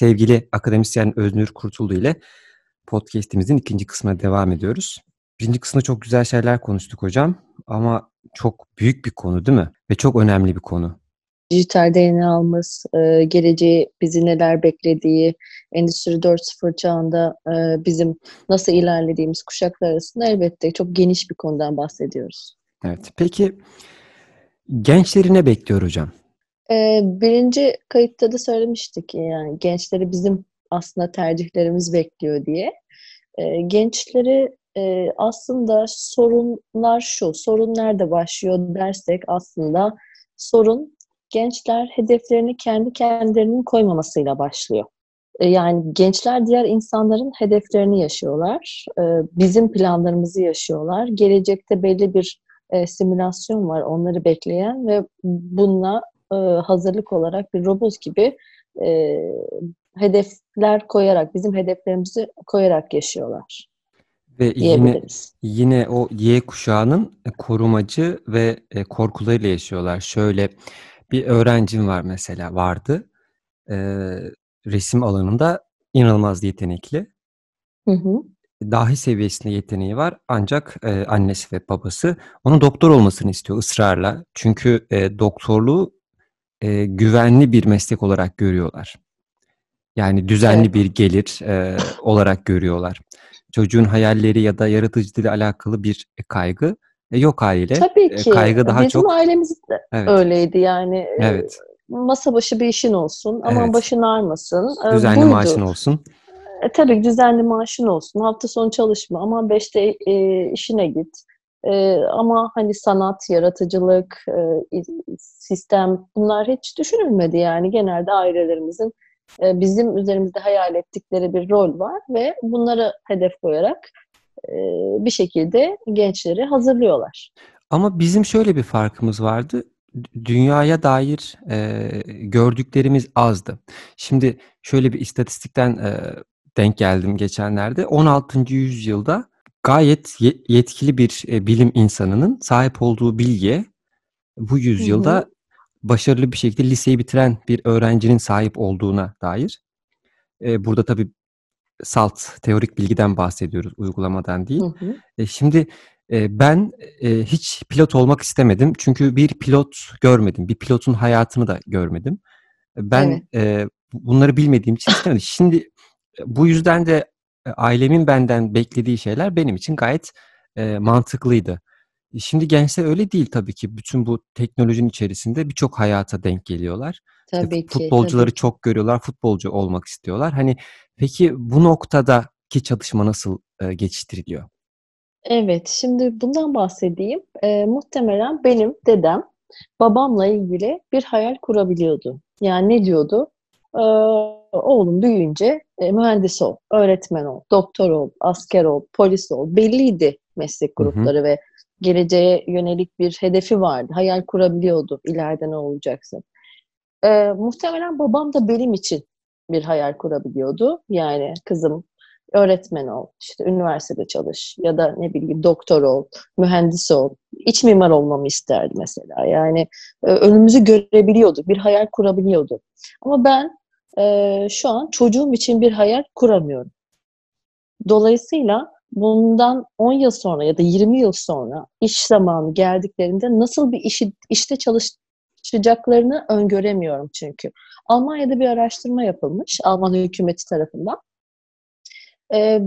Sevgili akademisyen Öznür Kurtuldu ile podcast'imizin ikinci kısmına devam ediyoruz. Birinci kısımda çok güzel şeyler konuştuk hocam ama çok büyük bir konu değil mi? Ve çok önemli bir konu. Dijital DNA'mız, e, geleceği bizi neler beklediği, Endüstri 4.0 çağında e, bizim nasıl ilerlediğimiz kuşaklar arasında elbette çok geniş bir konudan bahsediyoruz. Evet. Peki gençleri ne bekliyor hocam? Ee, birinci kayıtta da söylemiştik yani gençleri bizim aslında tercihlerimiz bekliyor diye. Ee, gençleri e, aslında sorunlar şu, sorun nerede başlıyor dersek aslında sorun gençler hedeflerini kendi kendilerinin koymamasıyla başlıyor. Yani gençler diğer insanların hedeflerini yaşıyorlar, bizim planlarımızı yaşıyorlar. Gelecekte belli bir simülasyon var onları bekleyen ve bununla e, hazırlık olarak bir robot gibi e, hedefler koyarak, bizim hedeflerimizi koyarak yaşıyorlar. Ve yine, yine o Y kuşağının korumacı ve e, korkularıyla yaşıyorlar. Şöyle bir öğrencim var mesela vardı. E, resim alanında inanılmaz yetenekli. Hı hı. Dahi seviyesinde yeteneği var ancak e, annesi ve babası onun doktor olmasını istiyor ısrarla. Çünkü e, doktorluğu e, güvenli bir meslek olarak görüyorlar. Yani düzenli evet. bir gelir e, olarak görüyorlar. Çocuğun hayalleri ya da yaratıcılığı alakalı bir kaygı e, yok haliyle. Tabii e, ki. Kaygı daha Bizim çok. Bizim ailemiz de evet. öyleydi yani. E, evet. Masa başı bir işin olsun, ama evet. başın ağrmasın. Düzenli Buydu. maaşın olsun. E, tabii düzenli maaşın olsun. Hafta sonu çalışma ama beşte e, işine git. E, ama hani sanat, yaratıcılık, e, sistem bunlar hiç düşünülmedi yani. Genelde ailelerimizin e, bizim üzerimizde hayal ettikleri bir rol var ve bunları hedef koyarak e, bir şekilde gençleri hazırlıyorlar. Ama bizim şöyle bir farkımız vardı. Dünyaya dair e, gördüklerimiz azdı. Şimdi şöyle bir istatistikten e, denk geldim geçenlerde. 16. yüzyılda gayet yetkili bir e, bilim insanının sahip olduğu bilgiye bu yüzyılda hı hı. başarılı bir şekilde liseyi bitiren bir öğrencinin sahip olduğuna dair. E, burada tabii salt teorik bilgiden bahsediyoruz, uygulamadan değil. Hı. E, şimdi ben hiç pilot olmak istemedim çünkü bir pilot görmedim, bir pilotun hayatını da görmedim. Ben evet. bunları bilmediğim için istemedim. Şimdi bu yüzden de ailemin benden beklediği şeyler benim için gayet e, mantıklıydı. Şimdi gençler öyle değil tabii ki. Bütün bu teknolojinin içerisinde birçok hayata denk geliyorlar. Tabii işte ki. Futbolcuları tabii. çok görüyorlar, futbolcu olmak istiyorlar. Hani peki bu noktadaki çalışma nasıl e, geçiştiriliyor? Evet, şimdi bundan bahsedeyim. E, muhtemelen benim dedem babamla ilgili bir hayal kurabiliyordu. Yani ne diyordu? E, oğlum büyüyünce e, mühendis ol, öğretmen ol, doktor ol, asker ol, polis ol. Belliydi meslek grupları hı hı. ve geleceğe yönelik bir hedefi vardı. Hayal kurabiliyordu ileride ne olacaksın. E, muhtemelen babam da benim için bir hayal kurabiliyordu. Yani kızım öğretmen ol, işte üniversitede çalış ya da ne bileyim doktor ol, mühendis ol, iç mimar olmamı isterdi mesela. Yani e, önümüzü görebiliyorduk, bir hayal kurabiliyordu. Ama ben e, şu an çocuğum için bir hayal kuramıyorum. Dolayısıyla bundan 10 yıl sonra ya da 20 yıl sonra iş zamanı geldiklerinde nasıl bir işi, işte çalışacaklarını öngöremiyorum çünkü. Almanya'da bir araştırma yapılmış Alman hükümeti tarafından. Ee,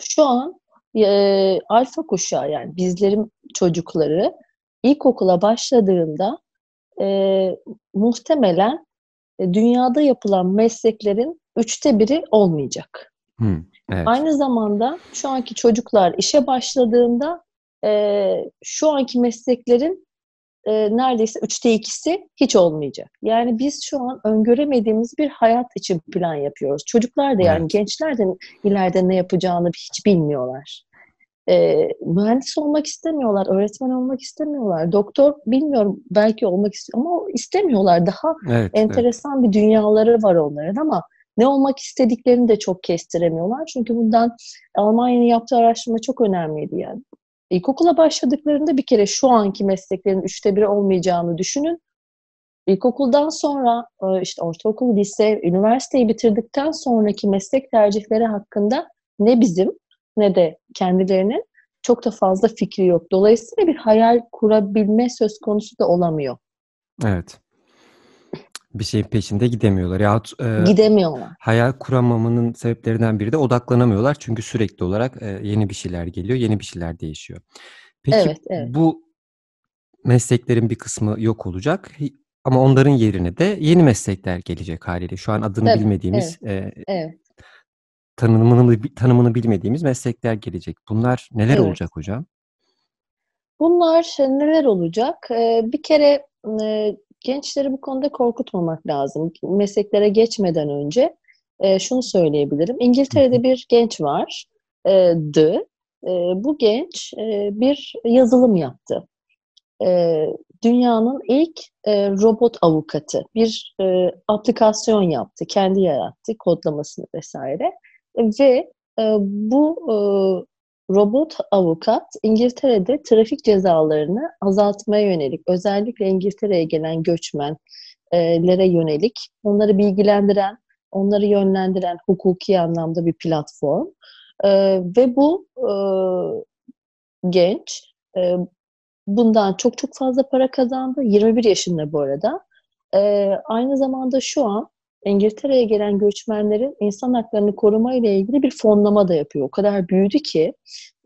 şu an e, alfa kuşağı yani bizlerin çocukları ilkokula başladığında e, muhtemelen dünyada yapılan mesleklerin üçte biri olmayacak. Hmm, evet. Aynı zamanda şu anki çocuklar işe başladığında e, şu anki mesleklerin e, neredeyse üçte ikisi hiç olmayacak. Yani biz şu an öngöremediğimiz bir hayat için plan yapıyoruz. Çocuklar da yani evet. gençler de ileride ne yapacağını hiç bilmiyorlar e, mühendis olmak istemiyorlar, öğretmen olmak istemiyorlar, doktor bilmiyorum belki olmak istiyor ama istemiyorlar. Daha evet, enteresan evet. bir dünyaları var onların ama ne olmak istediklerini de çok kestiremiyorlar. Çünkü bundan Almanya'nın yaptığı araştırma çok önemliydi yani. İlkokula başladıklarında bir kere şu anki mesleklerin üçte biri olmayacağını düşünün. ilkokuldan sonra e, işte ortaokul, lise, üniversiteyi bitirdikten sonraki meslek tercihleri hakkında ne bizim ne de kendilerinin çok da fazla fikri yok. Dolayısıyla bir hayal kurabilme söz konusu da olamıyor. Evet. Bir şeyin peşinde gidemiyorlar. Yahut e, Gidemiyorlar. hayal kuramamanın sebeplerinden biri de odaklanamıyorlar. Çünkü sürekli olarak e, yeni bir şeyler geliyor, yeni bir şeyler değişiyor. Peki Evet, evet. bu mesleklerin bir kısmı yok olacak ama onların yerine de yeni meslekler gelecek haliyle. Şu an adını Tabii, bilmediğimiz, evet, e, evet. Tanımını tanımını bilmediğimiz meslekler gelecek. Bunlar neler Evet. olacak hocam? Bunlar neler olacak? Ee, bir kere e, gençleri bu konuda korkutmamak lazım. Mesleklere geçmeden önce e, şunu söyleyebilirim. İngiltere'de bir genç var. E. E, bu genç e, bir yazılım yaptı. E, dünyanın ilk e, robot avukatı. Bir e, aplikasyon yaptı. Kendi yarattı. Kodlamasını vesaire. Ve e, bu e, robot avukat İngiltere'de trafik cezalarını azaltmaya yönelik, özellikle İngiltere'ye gelen göçmenlere yönelik onları bilgilendiren, onları yönlendiren hukuki anlamda bir platform. E, ve bu e, genç e, bundan çok çok fazla para kazandı. 21 yaşında bu arada. E, aynı zamanda şu an İngiltere'ye gelen göçmenlerin insan haklarını koruma ile ilgili bir fonlama da yapıyor. O kadar büyüdü ki.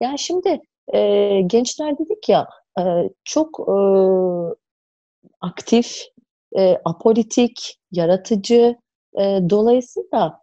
Yani şimdi e, gençler dedik ya e, çok e, aktif, e, apolitik, yaratıcı. E, dolayısıyla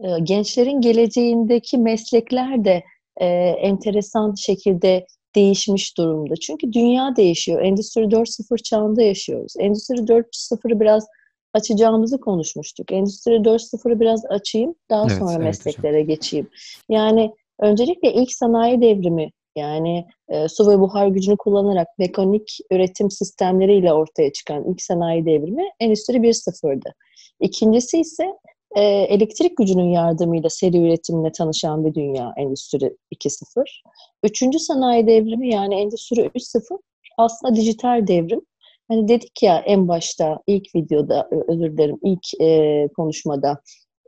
e, gençlerin geleceğindeki meslekler de e, enteresan şekilde değişmiş durumda. Çünkü dünya değişiyor. Endüstri 4.0 çağında yaşıyoruz. Endüstri 4.0'ı biraz açacağımızı konuşmuştuk. Endüstri 4.0'ı biraz açayım, daha Evet, sonra evet mesleklere geçeyim. Yani öncelikle ilk sanayi devrimi, yani e, su ve buhar gücünü kullanarak mekanik üretim sistemleriyle ortaya çıkan ilk sanayi devrimi Endüstri 1.0'dı. İkincisi ise e, elektrik gücünün yardımıyla seri üretimle tanışan bir dünya Endüstri 2.0. Üçüncü sanayi devrimi yani Endüstri 3.0 aslında dijital devrim. Hani dedik ya en başta ilk videoda özür dilerim ilk e, konuşmada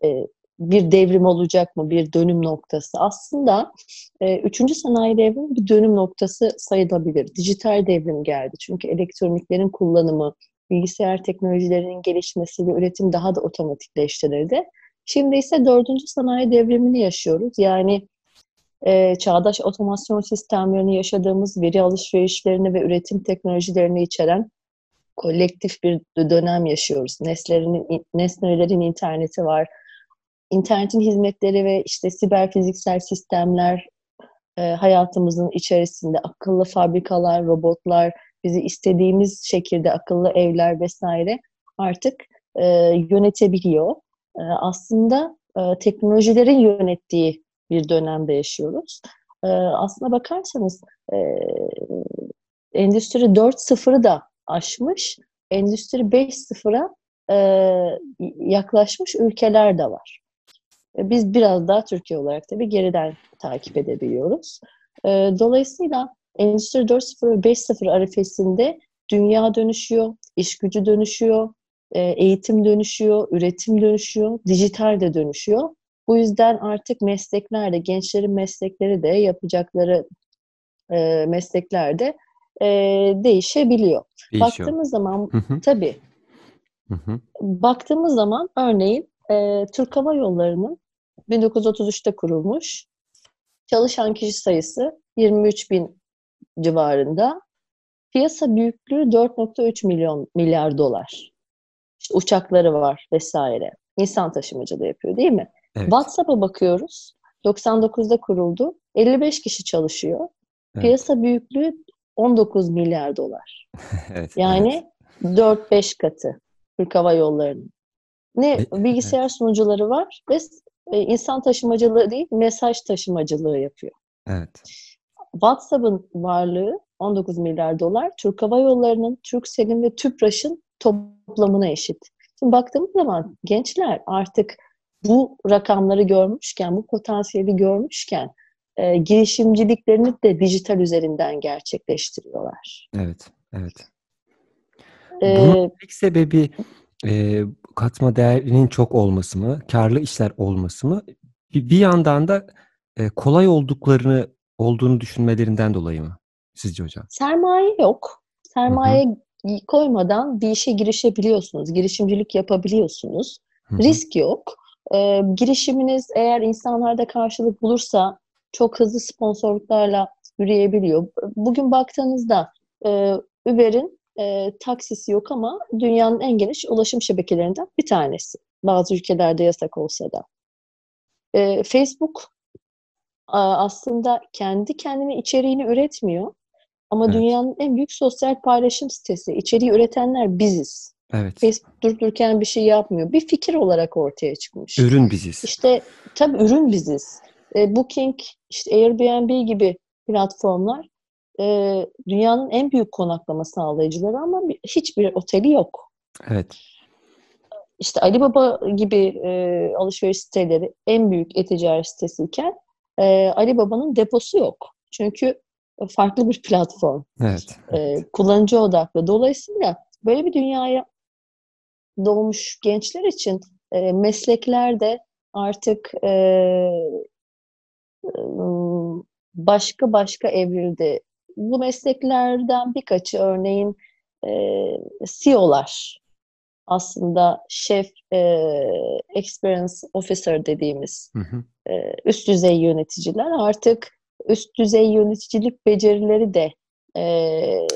e, bir devrim olacak mı bir dönüm noktası aslında e, üçüncü sanayi devrimi bir dönüm noktası sayılabilir. Dijital devrim geldi çünkü elektroniklerin kullanımı bilgisayar teknolojilerinin gelişmesiyle üretim daha da otomatikleştirildi. Şimdi ise dördüncü sanayi devrimini yaşıyoruz. Yani e, çağdaş otomasyon sistemlerini yaşadığımız veri alışverişlerini ve üretim teknolojilerini içeren kolektif bir dönem yaşıyoruz. Nesnelerin, nesnelerin interneti var. İnternetin hizmetleri ve işte siber fiziksel sistemler e, hayatımızın içerisinde akıllı fabrikalar, robotlar, bizi istediğimiz şekilde akıllı evler vesaire artık e, yönetebiliyor. E, aslında e, teknolojilerin yönettiği bir dönemde yaşıyoruz. E, aslına bakarsanız e, Endüstri 4.0'ı da aşmış, Endüstri 5.0'a e, yaklaşmış ülkeler de var. E, biz biraz daha Türkiye olarak tabii geriden takip edebiliyoruz. E, dolayısıyla Endüstri 4.0 ve 5.0 arifesinde dünya dönüşüyor, iş gücü dönüşüyor, e, eğitim dönüşüyor, üretim dönüşüyor, dijital de dönüşüyor. Bu yüzden artık mesleklerde, gençlerin meslekleri de yapacakları e, mesleklerde e, değişebiliyor. Değişiyor. Baktığımız zaman Hı hı. tabii Hı hı. baktığımız zaman örneğin e, Türk Hava Yolları'nın 1933'te kurulmuş çalışan kişi sayısı 23 bin civarında. Piyasa büyüklüğü 4.3 milyon milyar dolar. İşte uçakları var vesaire. İnsan taşımacılığı yapıyor değil mi? Evet. WhatsApp'a bakıyoruz. 99'da kuruldu. 55 kişi çalışıyor. Evet. Piyasa büyüklüğü 19 milyar dolar. Evet. Evet. Yani 4-5 katı Türk Hava Yolları'nın. Ne E- bilgisayar sunucuları var ve e, insan taşımacılığı değil, mesaj taşımacılığı yapıyor. Evet. WhatsApp'ın varlığı 19 milyar dolar, Türk Hava Yolları'nın, Turkcell'in ve Tüpraş'ın toplamına eşit. Şimdi baktığımız zaman gençler artık bu rakamları görmüşken, bu potansiyeli görmüşken e, girişimciliklerini de dijital üzerinden gerçekleştiriyorlar. Evet. Evet. Bunun Eee tek sebebi, eee, katma değerinin çok olması mı? Kârlı işler olması mı? Bi bir yandan da, eee, kolay olduklarını olduğunu düşünmelerinden dolayı mı sizce hocam? Sermaye yok. Sermaye y koymadan bir işe girişebiliyorsunuz. Girişimcilik yapabiliyorsunuz. Hı hı. Risk yok. Eee, girişiminiz eğer insanlarda karşılık bulursa çok hızlı sponsorluklarla yürüyebiliyor. B bugün baktığınızda, eee, Uber'in, eee, taksisi yok ama dünyanın en geniş ulaşım şebekelerinden bir tanesi. Bazı ülkelerde yasak olsa da. Eee, Facebook, aslında kendi kendine içeriğini üretmiyor ama Evet. dünyanın en büyük sosyal paylaşım sitesi. İçeriği üretenler biziz. Evet. Facebook durup dururken bir şey yapmıyor. Bir fikir olarak ortaya çıkmış. Ürün biziz. İşte, tabii ürün biziz. Eee, Booking, işte Airbnb gibi platformlar, eee, dünyanın en büyük konaklama sağlayıcıları ama bi hiçbir oteli yok. Evet. İşte Alibaba gibi, eee, alışveriş siteleri en büyük e-ticaret sitesiyken, eee, Alibaba'nın deposu yok. Çünkü, farklı bir platform. Evet, evet. Eee, kullanıcı odaklı. Dolayısıyla böyle bir dünyaya doğmuş gençler için, eee, meslekler de artık, ımm, başka başka evrildi. Bu mesleklerden birkaçı örneğin, eee, CEO'lar aslında şef, eee, experience officer dediğimiz, Hı hı. eee, üst düzey yöneticiler artık üst düzey yöneticilik becerileri de, eee,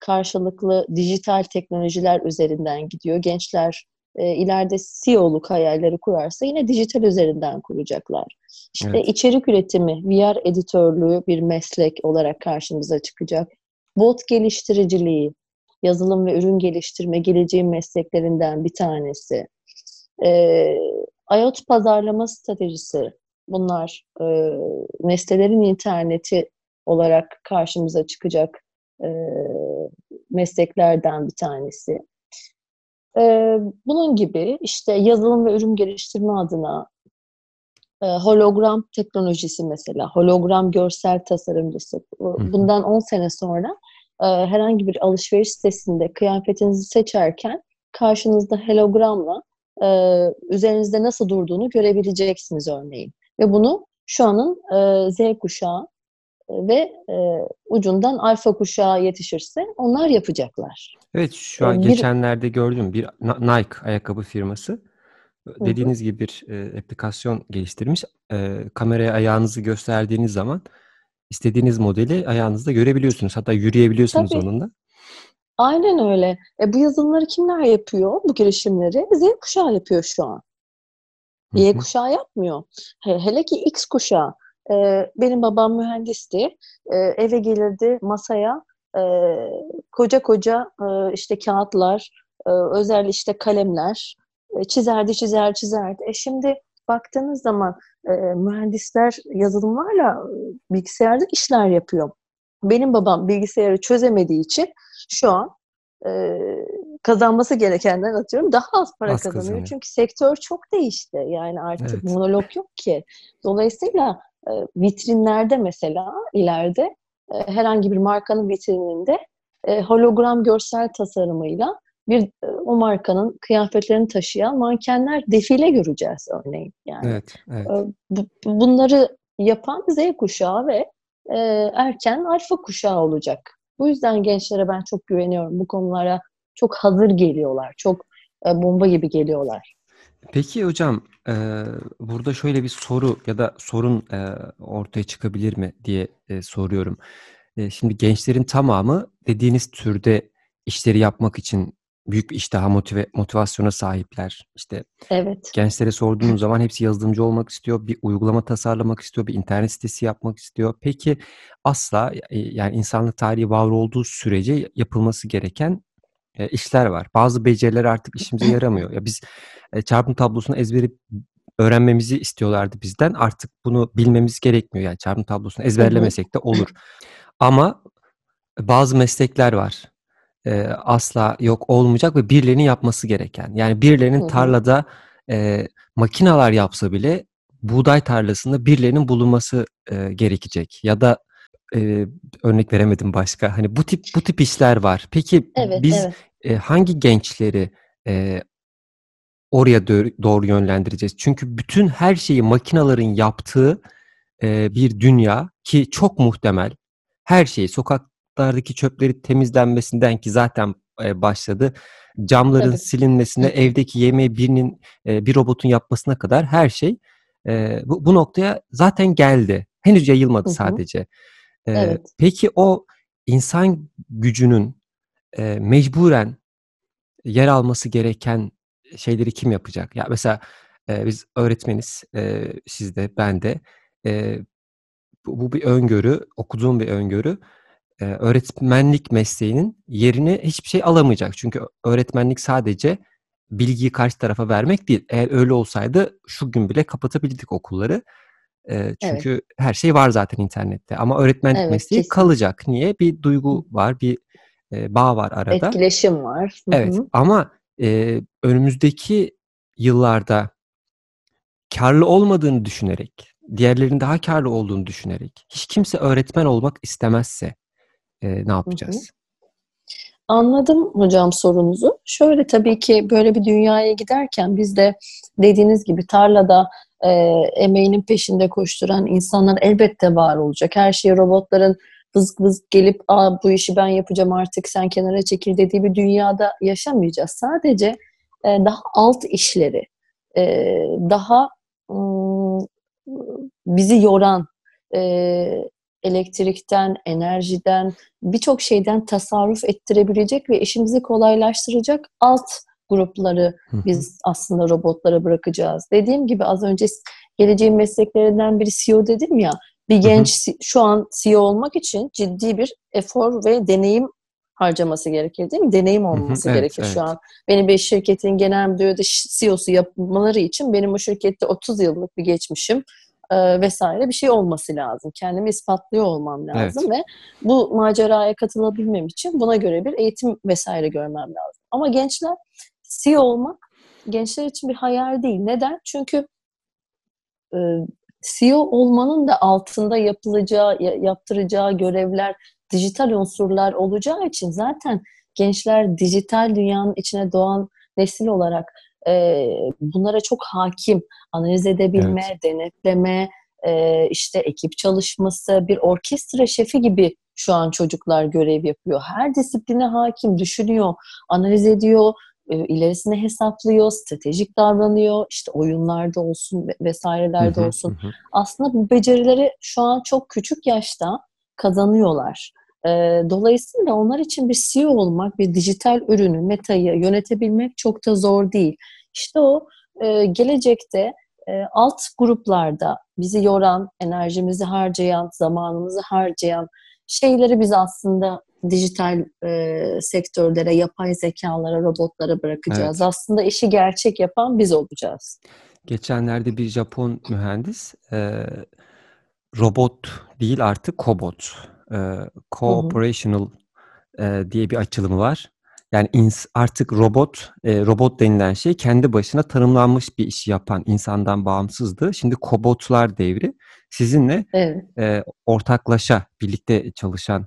karşılıklı dijital teknolojiler üzerinden gidiyor. Gençler, eee, ileride CEO'luk hayalleri kurarsa yine dijital üzerinden kuracaklar. İşte Evet. içerik üretimi, VR editörlüğü bir meslek olarak karşımıza çıkacak. Bot geliştiriciliği, yazılım ve ürün geliştirme geleceğin mesleklerinden bir tanesi. Eee, IoT pazarlama stratejisi bunlar, eee, nesnelerin interneti olarak karşımıza çıkacak, eee, mesleklerden bir tanesi. Eee, bunun gibi işte yazılım ve ürün geliştirme adına, eee, hologram teknolojisi mesela, hologram görsel tasarımcısı. Bundan 10 sene sonra, eee, herhangi bir alışveriş sitesinde kıyafetinizi seçerken karşınızda hologramla, eee, üzerinizde nasıl durduğunu görebileceksiniz örneğin ve bunu şu anın, eee, Z kuşağı, ve, eee, ucundan alfa kuşağı yetişirse onlar yapacaklar. Evet, şu an bir geçenlerde gördüm. Bir Nike ayakkabı firması, eee, Hı dediğiniz gibi bir, eee, aplikasyon geliştirmiş. Eee, kameraya ayağınızı gösterdiğiniz zaman istediğiniz modeli ayağınızda görebiliyorsunuz. Hatta yürüyebiliyorsunuz Tabii. onunla. Aynen öyle. E, bu yazılımları kimler yapıyor, bu girişimleri? Z kuşağı yapıyor şu an. Y kuşağı yapmıyor. He hele ki X kuşağı. Eee, benim babam mühendisti. Eee, eve gelirdi masaya, eee, koca koca, eee, işte kâğıtlar, eee, özel işte kalemler, eee, çizerdi, çizer, çizerdi. E, şimdi baktığınız zaman, eee, mühendisler yazılımlarla, ııı, bilgisayarda işler yapıyor. Benim babam bilgisayarı çözemediği için şu an, eee, kazanması gerekenden atıyorum daha az para Az kazanıyor. kazanıyor. Çünkü sektör çok değişti. Yani artık Evet. monolog yok ki. Dolayısıyla, eee, vitrinlerde mesela ileride, eee, herhangi bir markanın vitrininde, eee, hologram görsel tasarımıyla bir, eee, o markanın kıyafetlerini taşıyan mankenler, defile göreceğiz örneğin yani. Evet, evet. Bu bunları yapan Z kuşağı ve, erken alfa kuşağı olacak. Bu yüzden gençlere ben çok güveniyorum. Bu konulara çok hazır geliyorlar. Çok, bomba gibi geliyorlar. Peki hocam, eee, burada şöyle bir soru ya da sorun, eee, ortaya çıkabilir mi diye, eee, soruyorum. Eee, şimdi gençlerin tamamı dediğiniz türde işleri yapmak için büyük bir iştaha, motive motivasyona sahipler. İşte, Evet. gençlere sorduğunuz zaman hepsi yazılımcı olmak istiyor, bir uygulama tasarlamak istiyor, bir internet sitesi yapmak istiyor. Peki asla, yani insanlık tarihi var olduğu sürece yapılması gereken, eee, işler var. Bazı beceriler artık işimize yaramıyor. Ya, biz, eee, çarpım tablosunu ezbere öğrenmemizi istiyorlardı bizden. Artık bunu bilmemiz gerekmiyor. Yani çarpım tablosunu ezberlemesek de olur. Ama bazı meslekler var. Eee, asla yok olmayacak ve birilerinin yapması gereken. Yani birilerinin tarlada, eee, makineler yapsa bile buğday tarlasında birilerinin bulunması, eee, gerekecek ya da Eee, örnek veremedim başka. Hani bu tip bu tip işler var. Peki Evet, biz, evet. eee, hangi gençleri, eee, oraya doğru yönlendireceğiz? Çünkü bütün her şeyi makinaların yaptığı, eee, bir dünya ki çok muhtemel, her şeyi, sokaklardaki çöplerin temizlenmesinden ki zaten, eee, başladı, camların Tabii. silinmesine, evdeki yemeği birinin, eee, bir robotun yapmasına kadar her şey, eee, bu bu noktaya zaten geldi. Henüz yayılmadı Hı hı. sadece. Eee, Evet. peki o insan gücünün, eee, mecburen yer alması gereken şeyleri kim yapacak? Ya, mesela, eee, biz öğretmeniz, eee, siz de, ben de. Eee, bu bu bir öngörü, okuduğum bir öngörü. Eee, öğretmenlik mesleğinin yerini hiçbir şey alamayacak. Çünkü öğretmenlik sadece bilgiyi karşı tarafa vermek değil. Eğer öyle olsaydı şu gün bile kapatabilirdik okulları. Evet. çünkü her şey var zaten internette ama öğretmenlik Evet, mesleği kesin. kalacak. Niye? Bir duygu var, bir, eee, bağ var arada. Etkileşim var. Hı Evet ama, eee, önümüzdeki yıllarda kârlı olmadığını düşünerek, diğerlerinin daha kârlı olduğunu düşünerek hiç kimse öğretmen olmak istemezse, eee, ne Hı hı. Anladım hocam sorunuzu. Şöyle, tabii ki böyle bir dünyaya giderken biz de dediğiniz gibi tarlada, eee, emeğinin peşinde koşturan insanlar elbette var olacak. Her şeyi robotların vızk vızk gelip, "A, bu işi ben yapacağım artık, sen kenara çekil." dediği bir dünyada yaşamayacağız. Sadece, eee, daha alt işleri, eee, daha, ııı, bizi yoran, eee, elektrikten, enerjiden, birçok şeyden tasarruf ettirebilecek ve işimizi kolaylaştıracak alt grupları biz aslında robotlara bırakacağız. Dediğim gibi az önce geleceğin mesleklerinden biri CEO dedim ya, bir genç şu an CEO olmak için ciddi bir efor ve deneyim harcaması gerekir, değil mi? Deneyim olması Evet, gerekir şu evet. an. Beni bir şirketin genel müdürü ş CEO'su yapmaları için benim o şirkette 30 yıllık bir geçmişim, eee, vs. bir şey olması lazım. Kendimi ispatlıyor olmam Evet. lazım ve bu maceraya katılabilmem için buna göre bir eğitim vs. görmem lazım. Ama gençler CEO olmak gençler için bir hayal değil. Neden? Çünkü ııı, CEO olmanın da altında yapılacağı, ya yaptıracağı görevler dijital unsurlar olacağı için zaten gençler dijital dünyanın içine doğan nesil olarak, eee, bunlara çok hâkim. Analiz edebilme, Evet. denetleme, eee, işte, ekip çalışması, bir orkestra şefi gibi şu an çocuklar görev yapıyor. Her disipline hâkim, düşünüyor, analiz ediyor, eee, ilerisini hesaplıyor, stratejik davranıyor, işte, oyunlarda olsun ve Hı vs.lerde hı. Hı olsun. hı. Aslında bu becerileri şu an çok küçük yaşta kazanıyorlar. Dolayısıyla onlar için bir CEO olmak, bir dijital ürünü, Meta'yı yönetebilmek çok da zor değil. İşte o, gelecekte, alt gruplarda bizi yoran, enerjimizi harcayan, zamanımızı harcayan şeyleri biz aslında dijital, eee, sektörlere, yapay zekâlara, robotlara bırakacağız. Evet. Aslında işi gerçek yapan biz olacağız. Geçenlerde bir Japon mühendis, eee, robot değil artık kobot, hı. co-operational, eee, diye bir açılımı var. Yani ins artık robot, eee, robot denilen şey kendi başına tanımlanmış bir işi yapan, insandan bağımsızdı. Şimdi kobotlar devri. Sizinle, Evet. eee, ortaklaşa birlikte çalışan,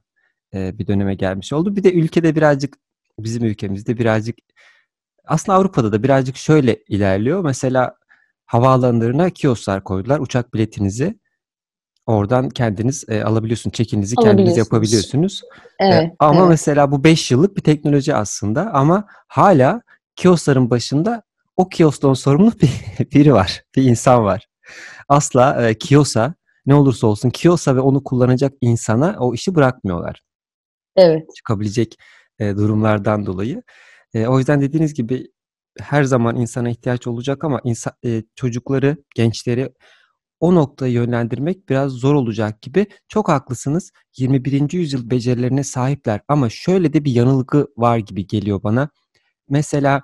eee, bir döneme gelmiş oldu. Bir de ülkede birazcık, bizim ülkemizde birazcık, aslında Avrupa'da da birazcık şöyle ilerliyor. Mesela havaalanlarına kiosklar koydular. Uçak biletinizi oradan kendiniz, eee, alabiliyorsunuz. Check-in'inizi kendiniz yapabiliyorsunuz. Eee, Evet, ama evet. mesela bu 5 yıllık bir teknoloji aslında ama hâlâ kioskların başında o kiosktan sorumlu bir biri var, bir insan var. Asla, eee, kioska, ne olursa olsun kioska ve onu kullanacak insana o işi bırakmıyorlar. Evet. Çıkabilecek, eee, durumlardan dolayı. Eee, o yüzden dediğiniz gibi her zaman insana ihtiyaç olacak ama insa eee, çocukları, gençleri o noktaya yönlendirmek biraz zor olacak gibi. Çok haklısınız. 21. yüzyıl becerilerine sahipler ama şöyle de bir yanılgı var gibi geliyor bana. Mesela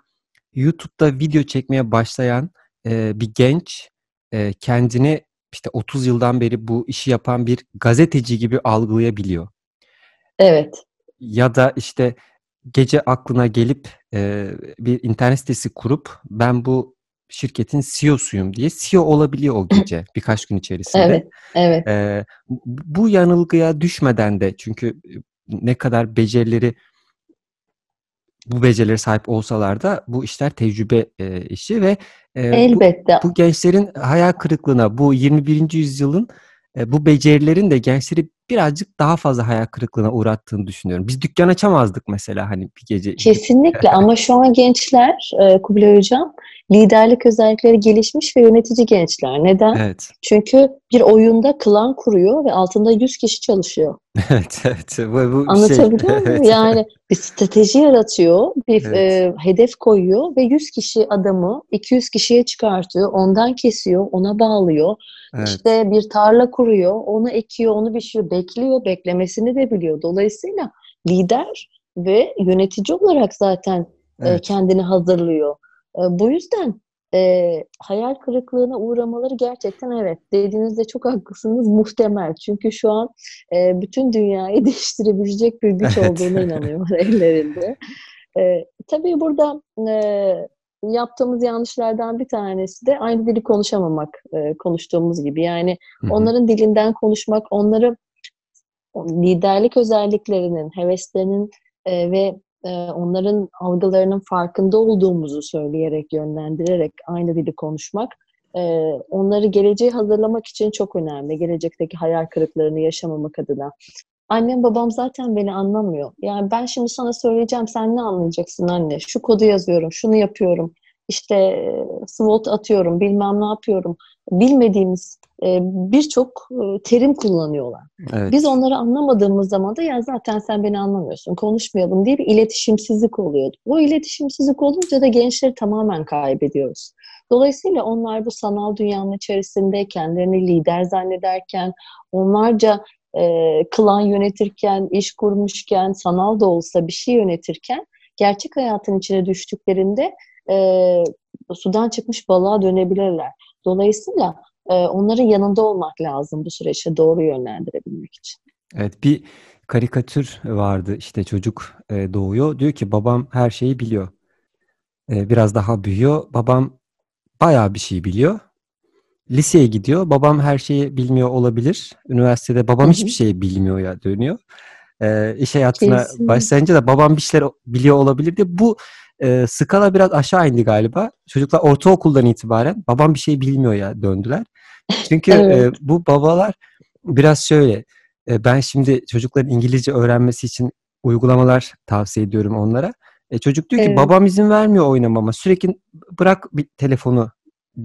YouTube'da video çekmeye başlayan, eee, bir genç, eee, kendini, işte, 30 yıldan beri bu işi yapan bir gazeteci gibi algılayabiliyor. Evet. Ya da, işte, gece aklına gelip, eee, bir internet sitesi kurup ben bu, şirketin CEO'suyum diye CEO olabiliyor o gece birkaç gün içerisinde. Evet, evet. Ee, bu yanılgıya düşmeden de çünkü ne kadar becerileri bu becerileri sahip olsalar da bu işler tecrübe e, işi ve e, Elbette. Bu, bu gençlerin hayal kırıklığına, bu 21. yüzyılın e, bu becerilerin de gençleri birazcık daha fazla hayal kırıklığına uğrattığını düşünüyorum. Biz dükkan açamazdık mesela hani bir gece. Kesinlikle ama şu an gençler e, Kubilay Hocam liderlik özellikleri gelişmiş ve yönetici gençler. Neden? Evet. Çünkü bir oyunda klan kuruyor ve altında 100 kişi çalışıyor. evet, evet. Bu, bu Anlatabiliyor şey, muyum? evet. Yani bir strateji yaratıyor, bir Evet. e, hedef koyuyor ve 100 kişi adamı 200 kişiye çıkartıyor, ondan kesiyor, ona bağlıyor. Evet. İşte bir tarla kuruyor, onu ekiyor, onu biçiyor, bekliyor, beklemesini de biliyor. Dolayısıyla lider ve yönetici olarak zaten e, Evet. kendini hazırlıyor. E, bu yüzden e, hayal kırıklığına uğramaları gerçekten evet dediğinizde çok haklısınız muhtemel. Çünkü şu an e, bütün dünyayı değiştirebilecek bir güç Evet. olduğuna inanıyorlar ellerinde. E, tabii burada e, yaptığımız yanlışlardan bir tanesi de aynı dili konuşamamak e, konuştuğumuz gibi. Yani Hı hı. onların dilinden konuşmak, onları liderlik özelliklerinin, heveslerinin e, ve onların algılarının farkında olduğumuzu söyleyerek, yönlendirerek aynı dili konuşmak onları geleceğe hazırlamak için çok önemli. Gelecekteki hayal kırıklarını yaşamamak adına. Annem babam zaten beni anlamıyor. Yani ben şimdi sana söyleyeceğim sen ne anlayacaksın anne? Şu kodu yazıyorum, şunu yapıyorum. İşte SWOT atıyorum, bilmem ne yapıyorum. Bilmediğimiz birçok e, terim kullanıyorlar. Evet. Biz onları anlamadığımız zaman da ya zaten sen beni anlamıyorsun, konuşmayalım diye bir iletişimsizlik oluyordu. O iletişimsizlik olunca da gençleri tamamen kaybediyoruz. Dolayısıyla onlar bu sanal dünyanın içerisinde kendilerini lider zannederken, onlarca e, klan yönetirken, iş kurmuşken, sanal da olsa bir şey yönetirken, gerçek hayatın içine düştüklerinde e, sudan çıkmış balığa dönebilirler. Dolayısıyla e, onların yanında olmak lazım bu süreçte doğru yönlendirebilmek için. Evet bir karikatür vardı işte çocuk e, doğuyor diyor ki babam her şeyi biliyor. E, biraz daha büyüyor babam bayağı bir şey biliyor. Liseye gidiyor babam her şeyi bilmiyor olabilir. Üniversitede babam Hı hı. hiçbir şey bilmiyor ya dönüyor. E, iş hayatına Kesinlikle. başlayınca da babam bir şeyler biliyor olabilir diye bu e, skala biraz aşağı indi galiba. Çocuklar ortaokuldan itibaren babam bir şey bilmiyor ya döndüler. Çünkü Evet. e, bu babalar biraz şöyle e, ben şimdi çocukların İngilizce öğrenmesi için uygulamalar tavsiye ediyorum onlara. E, çocuk diyor ki Evet. babam izin vermiyor oynamama. Sürekli bırak bir telefonu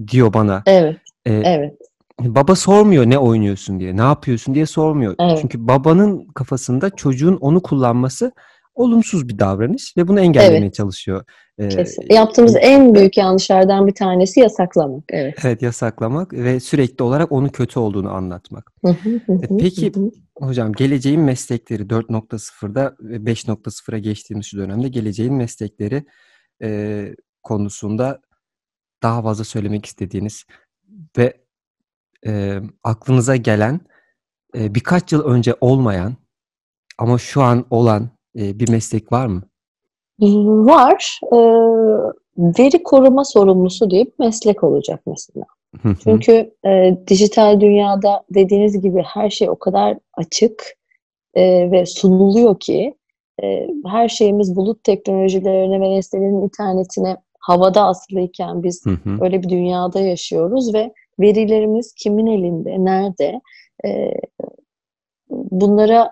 diyor bana. Evet, E, evet, Baba sormuyor ne oynuyorsun diye, ne yapıyorsun diye sormuyor. Evet. Çünkü babanın kafasında çocuğun onu kullanması olumsuz bir davranış ve bunu engellemeye Evet. çalışıyor. E, kesin. Yaptığımız en büyük yanlışlardan bir tanesi yasaklamak. Evet. Evet yasaklamak ve sürekli olarak onun kötü olduğunu anlatmak. Hı hı, hı E, peki hocam geleceğin meslekleri 4.0'da ve 5.0'a geçtiğimiz şu dönemde geleceğin meslekleri e, konusunda daha fazla söylemek istediğiniz ve e, aklınıza gelen e, birkaç yıl önce olmayan ama şu an olan e, bir meslek var mı? Var. Ee, veri koruma sorumlusu diye bir meslek olacak mesela. Çünkü e, dijital dünyada dediğiniz gibi her şey o kadar açık e, ve sunuluyor ki e, her şeyimiz bulut teknolojilerine ve nesnelerin internetine havada asılıyken biz Hı hı. öyle bir dünyada yaşıyoruz ve verilerimiz kimin elinde, nerede? E, bunlara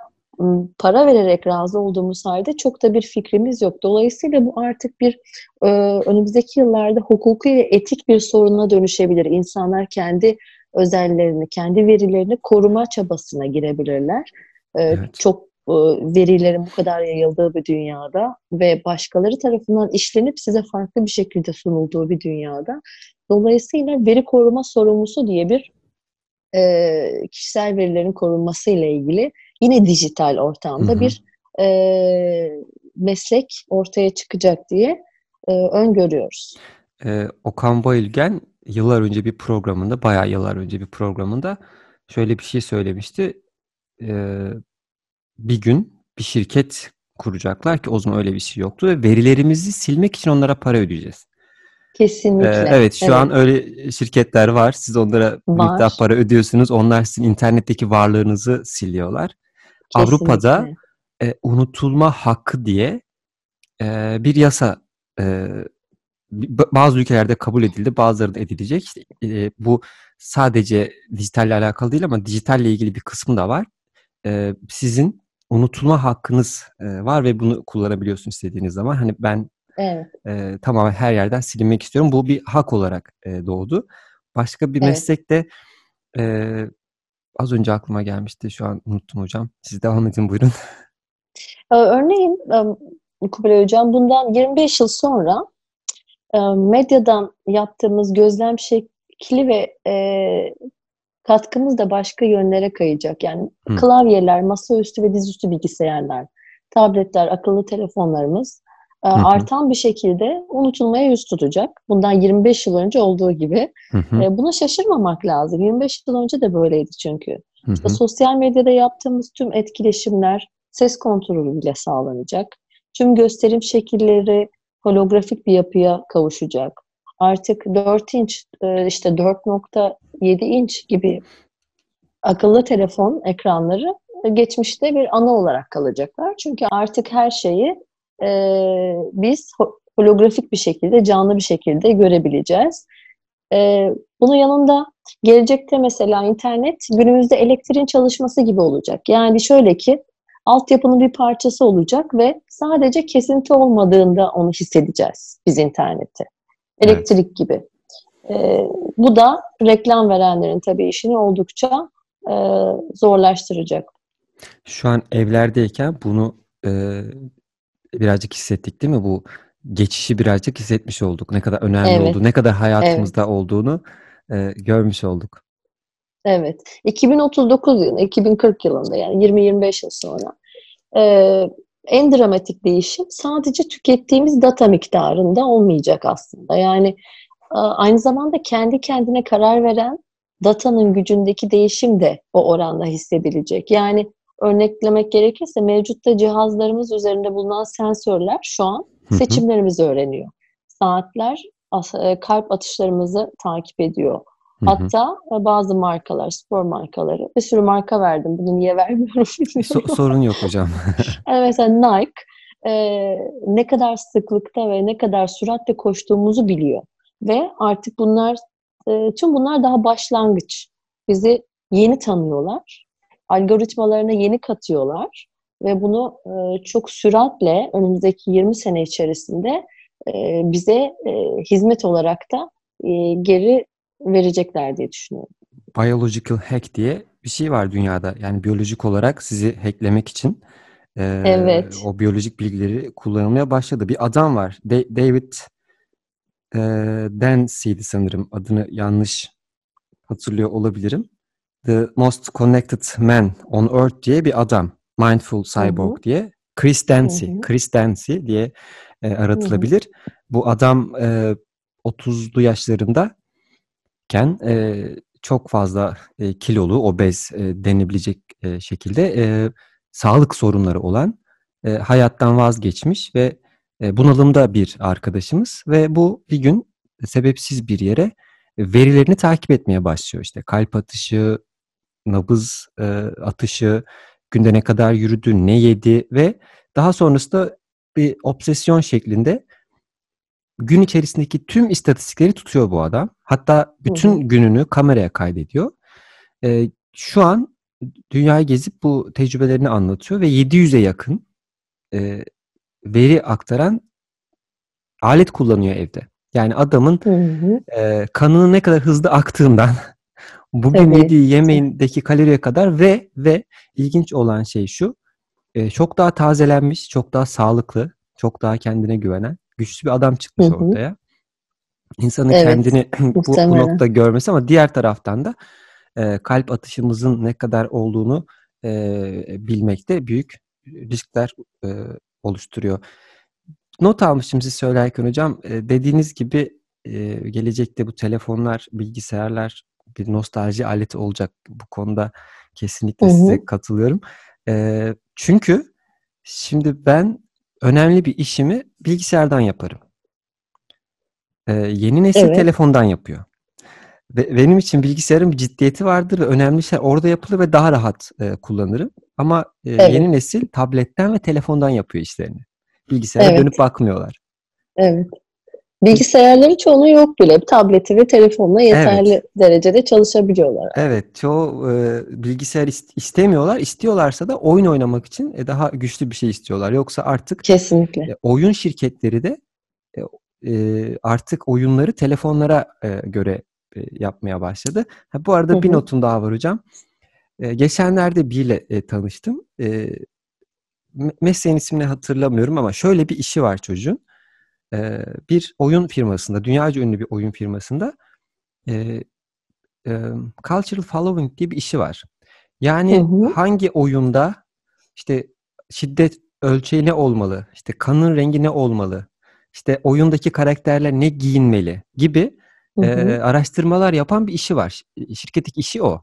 para vererek razı olduğumuz halde çok da bir fikrimiz yok. Dolayısıyla bu artık bir e, önümüzdeki yıllarda hukuki ve etik bir soruna dönüşebilir. İnsanlar kendi özellerini, kendi verilerini koruma çabasına girebilirler. E, Evet. Çok e, verilerin bu kadar yayıldığı bir dünyada ve başkaları tarafından işlenip size farklı bir şekilde sunulduğu bir dünyada. Dolayısıyla veri koruma sorumlusu diye bir e, kişisel verilerin korunması ile ilgili yine dijital ortamda Hı hı. bir e, meslek ortaya çıkacak diye e, öngörüyoruz. Ee, Okan Bayülgen yıllar önce bir programında, bayağı yıllar önce bir programında şöyle bir şey söylemişti. Ee, bir gün bir şirket kuracaklar ki o zaman öyle bir şey yoktu ve verilerimizi silmek için onlara para ödeyeceğiz. Kesinlikle. Ee, evet şu evet. an öyle şirketler var. Siz onlara var. miktar para ödüyorsunuz. Onlar sizin internetteki varlığınızı siliyorlar. Kesinlikle. Avrupa'da e, unutulma hakkı diye e, bir yasa e, bazı ülkelerde kabul edildi, bazıları da edilecek. İşte, e, bu sadece dijitalle alakalı değil ama dijitalle ilgili bir kısmı da var. E, sizin unutulma hakkınız e, var ve bunu kullanabiliyorsunuz istediğiniz zaman. Hani ben evet. e, tamamen her yerden silinmek istiyorum. Bu bir hak olarak e, doğdu. Başka bir evet. meslekte e, az önce aklıma gelmişti. Şu an unuttum hocam. Siz devam edin buyurun. Örneğin Kubilay Hocam bundan 25 yıl sonra medyadan yaptığımız gözlem şekli ve katkımız da başka yönlere kayacak. Yani Hı. klavyeler, masaüstü ve dizüstü bilgisayarlar, tabletler, akıllı telefonlarımız e, artan bir şekilde unutulmaya yüz tutacak. Bundan 25 yıl önce olduğu gibi. E, buna şaşırmamak lazım. 25 yıl önce de böyleydi çünkü. İşte sosyal medyada yaptığımız tüm etkileşimler ses kontrolü bile sağlanacak. Tüm gösterim şekilleri holografik bir yapıya kavuşacak. Artık 4 inç, e, işte 4.7 inç gibi akıllı telefon ekranları geçmişte bir ana olarak kalacaklar. Çünkü artık her şeyi e, biz holografik bir şekilde, canlı bir şekilde görebileceğiz. E, bunun yanında gelecekte mesela internet günümüzde elektriğin çalışması gibi olacak. Yani şöyle ki altyapının bir parçası olacak ve sadece kesinti olmadığında onu hissedeceğiz biz interneti. Elektrik evet. gibi. E, bu da reklam verenlerin tabii işini oldukça e, zorlaştıracak. Şu an evlerdeyken bunu e, birazcık hissettik değil mi? Bu geçişi birazcık hissetmiş olduk. Ne kadar önemli evet. olduğu, ne kadar hayatımızda evet. olduğunu e, görmüş olduk. Evet. 2039 yılında, 2040 yılında yani 20-25 yıl sonra e, en dramatik değişim sadece tükettiğimiz data miktarında olmayacak aslında. Yani aynı zamanda kendi kendine karar veren datanın gücündeki değişim de o oranda hissedilecek. Yani örneklemek gerekirse mevcutta cihazlarımız üzerinde bulunan sensörler şu an seçimlerimizi öğreniyor. Saatler e, kalp atışlarımızı takip ediyor. Hatta e, bazı markalar, spor markaları, bir sürü marka verdim. Bunu niye vermiyorum so- sorun yok hocam. evet, mesela Nike e, ne kadar sıklıkta ve ne kadar süratle koştuğumuzu biliyor. Ve artık bunlar, e, tüm bunlar daha başlangıç. Bizi yeni tanıyorlar. Algoritmalarına yeni katıyorlar. Ve bunu e, çok süratle önümüzdeki 20 sene içerisinde e, bize e, hizmet olarak da e, geri verecekler diye düşünüyorum. Biological hack diye bir şey var dünyada. Yani biyolojik olarak sizi hacklemek için e, evet. o biyolojik bilgileri kullanılmaya başladı. Bir adam var. De- David e, Dancy'di sanırım. Adını yanlış hatırlıyor olabilirim. The Most Connected Man on Earth diye bir adam. Mindful Cyborg Hı-hı. diye. Chris Dancy. Hı-hı. Chris Dancy diye e, aratılabilir. Hı-hı. Bu adam e, 30'lu yaşlarında iken e, çok fazla e, kilolu, obez e, denilebilecek e, şekilde e, sağlık sorunları olan e, hayattan vazgeçmiş ve e, bunalımda bir arkadaşımız ve bu bir gün sebepsiz bir yere verilerini takip etmeye başlıyor. İşte kalp atışı, nabız e, atışı, günde ne kadar yürüdü, ne yedi ve daha sonrasında bir obsesyon şeklinde gün içerisindeki tüm istatistikleri tutuyor bu adam. Hatta bütün hı gününü kameraya kaydediyor. Ee, şu an dünyayı gezip bu tecrübelerini anlatıyor ve 700'e yakın e, veri aktaran alet kullanıyor evde. Yani adamın hı hı. E, kanının ne kadar hızlı aktığından bugün evet. yediği yemeğindeki kaloriye kadar ve ve ilginç olan şey şu e, çok daha tazelenmiş, çok daha sağlıklı, çok daha kendine güvenen güçlü bir adam çıkmış Hı-hı. ortaya. İnsanın evet, kendini bu, bu nokta görmesi ama diğer taraftan da e, kalp atışımızın ne kadar olduğunu e, bilmekte büyük riskler e, oluşturuyor. Not almışım siz söylerken hocam. E, dediğiniz gibi e, gelecekte bu telefonlar, bilgisayarlar bir nostalji aleti olacak. Bu konuda kesinlikle Hı-hı. size katılıyorum. E, çünkü şimdi ben önemli bir işimi bilgisayardan yaparım. Eee, yeni nesil Evet. telefondan yapıyor. Ve benim için bilgisayarın bir ciddiyeti vardır ve önemli şeyler orada yapılır ve daha rahat, eee, kullanırım. Ama, eee, Evet. yeni nesil tabletten ve telefondan yapıyor işlerini. Bilgisayara Evet. dönüp bakmıyorlar. Evet. Bilgisayarların çoğunun yok bile. Tableti ve telefonla yeterli Evet. derecede çalışabiliyorlar. Evet, çoğu, eee, bilgisayar ist istemiyorlar. İstiyorlarsa da oyun oynamak için, eee, daha güçlü bir şey istiyorlar. Yoksa artık, Kesinlikle. eee, oyun şirketleri de, eee, eee, artık oyunları telefonlara, eee, göre, eee, yapmaya başladı. Ha, bu arada bir hı. notum daha var hocam. Eee, geçenlerde biriyle, eee, tanıştım. Me mesleğin ismini hatırlamıyorum ama şöyle bir işi var çocuğun. Bir oyun firmasında, dünyaca ünlü bir oyun firmasında, eee, emm, cultural following diye bir işi var. Hı Yani hı. hangi oyunda, işte, şiddet ölçeği ne olmalı, işte, kanın rengi ne olmalı, işte, oyundaki karakterler ne giyinmeli gibi, Hı hı. araştırmalar yapan bir işi var. Şirketteki işi o.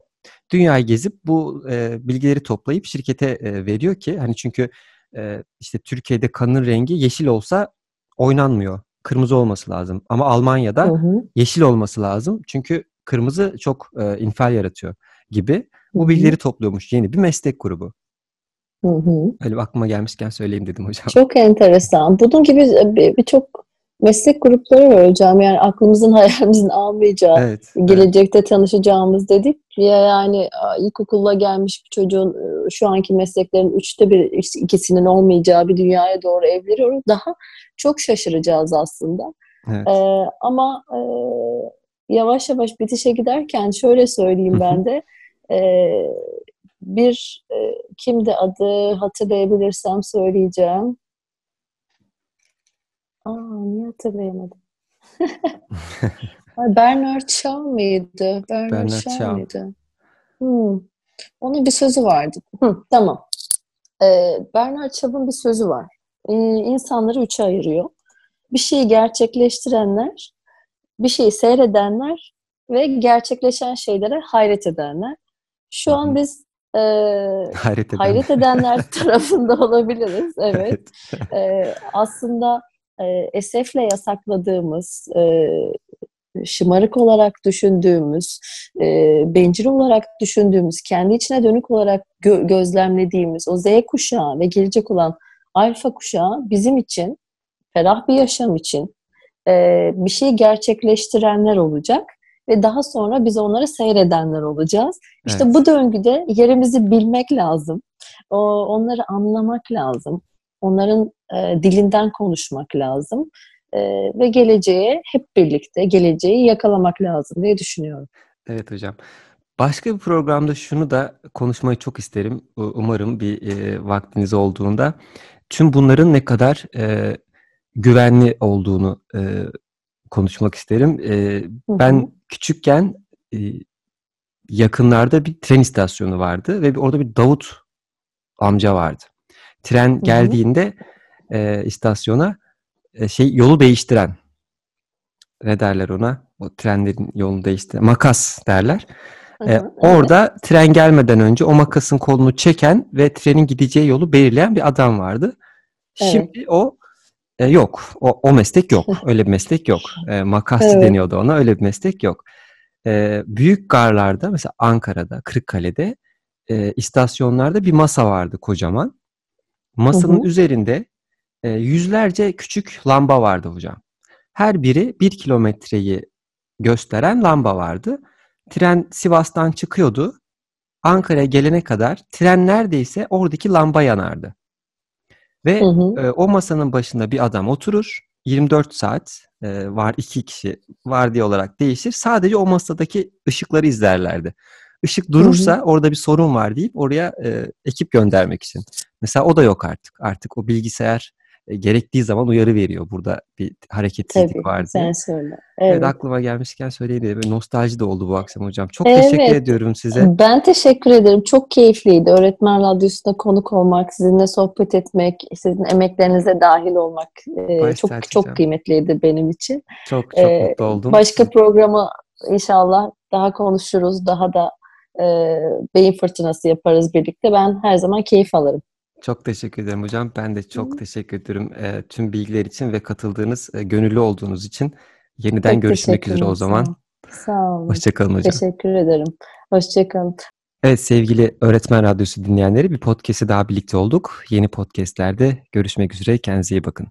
Dünyayı gezip bu, eee, bilgileri toplayıp şirkete, eee, veriyor ki hani çünkü, eee, işte, Türkiye'de kanın rengi yeşil olsa oynanmıyor. Kırmızı olması lazım ama Hı Almanya'da hı. yeşil olması lazım. Çünkü kırmızı çok, eee, infial yaratıyor gibi. Hı Bu hı. bilgileri topluyormuş yeni bir meslek grubu. Hı hı. Öyle aklıma gelmişken söyleyeyim dedim hocam. Çok enteresan. Bunun gibi, bir birçok meslek grupları var hocam. Yani aklımızın hayalimizin almayacağı, Evet, evet. gelecekte tanışacağımız dedik. Ya yani, aaa, ilkokula gelmiş bir çocuğun, ııı, şu anki mesleklerin 3'te 1, işte, 2'sinin olmayacağı bir dünyaya doğru evriliyoruz. Daha çok şaşıracağız aslında. Evet. Eee, ama, eee, yavaş yavaş bitişe giderken şöyle söyleyeyim ben de. Eee, bir, eee, kimdi adı? Hatırlayabilirsem söyleyeceğim. A! Niye hatırlayamadım? Ay, Bernard Shaw mıydı? Bernard Bernard Shaw Shaw. mıydı? Hımm. Onun bir sözü vardı. Hıh, tamam. Eee, Bernard Shaw'ın bir sözü var. İii, insanları 3'e ayırıyor. Bir şeyi gerçekleştirenler, bir şeyi seyredenler ve gerçekleşen şeylere hayret edenler. Hı Şu an hı. biz, eee, Hayret hayret edenler. tarafında olabiliriz. Evet. Evet. Eee, aslında, eee, esefle yasakladığımız, eee, şımarık olarak düşündüğümüz, eee, bencil olarak düşündüğümüz, kendi içine dönük olarak gö gözlemlediğimiz o Z kuşağı ve gelecek olan alfa kuşağı bizim için, ferah bir yaşam için, eee, bir şeyi gerçekleştirenler olacak ve daha sonra biz onları seyredenler olacağız. İşte Evet. bu döngüde yerimizi bilmek lazım. Ooo, onları anlamak lazım. Onların, eee, dilinden konuşmak lazım, eee, ve geleceğe hep birlikte geleceği yakalamak lazım diye düşünüyorum. Evet hocam. Başka bir programda şunu da konuşmayı çok isterim. Umarım bir, eee, vaktiniz olduğunda. Tüm bunların ne kadar, eee, güvenli olduğunu, eee, konuşmak isterim. Eee, Hı hı. ben küçükken, iii, yakınlarda bir tren istasyonu vardı ve orada bir Davut amca vardı. Tren geldiğinde, eee, istasyona, eee, şey yolu değiştiren. Ne derler ona? O trenlerin yolunu değiştiren. Makas derler. Evet. orada tren gelmeden önce o makasın kolunu çeken ve trenin gideceği yolu belirleyen bir adam vardı. Evet. Şimdi o, eee, yok. O o meslek yok. Öyle bir meslek yok. Eee, makasçı Evet. deniyordu ona. Öyle bir meslek yok. Eee, büyük garlarda mesela Ankara'da, Kırıkkale'de, eee, istasyonlarda bir masa vardı kocaman. Hı Masanın hı. üzerinde, eee, yüzlerce küçük lamba vardı hocam. Her biri 1 kilometreyi gösteren lamba vardı. Tren Sivas'tan çıkıyordu. Ankara'ya gelene kadar tren neredeyse oradaki lamba yanardı. Hı Ve, hı. eee, o masanın başında bir adam oturur. 24 saat, eee, var 2 kişi vardiya olarak değişir. Sadece o masadaki ışıkları izlerlerdi. Işık durursa orada bir sorun var deyip oraya, eee, ekip göndermek için. Mesela o da yok artık. Artık o bilgisayar, eee, gerektiği zaman uyarı veriyor. Burada bir hareketsizlik Tabii, var diye. sen söyle. Evet, Evet. aklıma gelmişken söyleyeyim. Böyle nostalji de oldu bu akşam hocam. Çok teşekkür Evet. ediyorum size. Ben teşekkür ederim. Çok keyifliydi. Öğretmen Radyosu'na konuk olmak, sizinle sohbet etmek, sizin emeklerinize dâhil olmak, Baş çok tacı çok hocam. kıymetliydi benim için. Çok çok Eee, mutlu oldum. başka programa inşallah daha konuşuruz. Daha da, eee, beyin fırtınası yaparız birlikte. Ben her zaman keyif alırım. Çok teşekkür ederim hocam. Ben de çok hı. teşekkür ediyorum, eee, tüm bilgiler için ve katıldığınız, eee, gönüllü olduğunuz için. Yeniden Çok görüşmek üzere o zaman. Sağ olun. Hoşça kalın hocam. Teşekkür ederim. Hoşça kalın. Evet sevgili Öğretmen Radyosu dinleyenleri bir podcast'e daha birlikte olduk. Yeni podcast'lerde görüşmek üzere. Kendinize iyi bakın.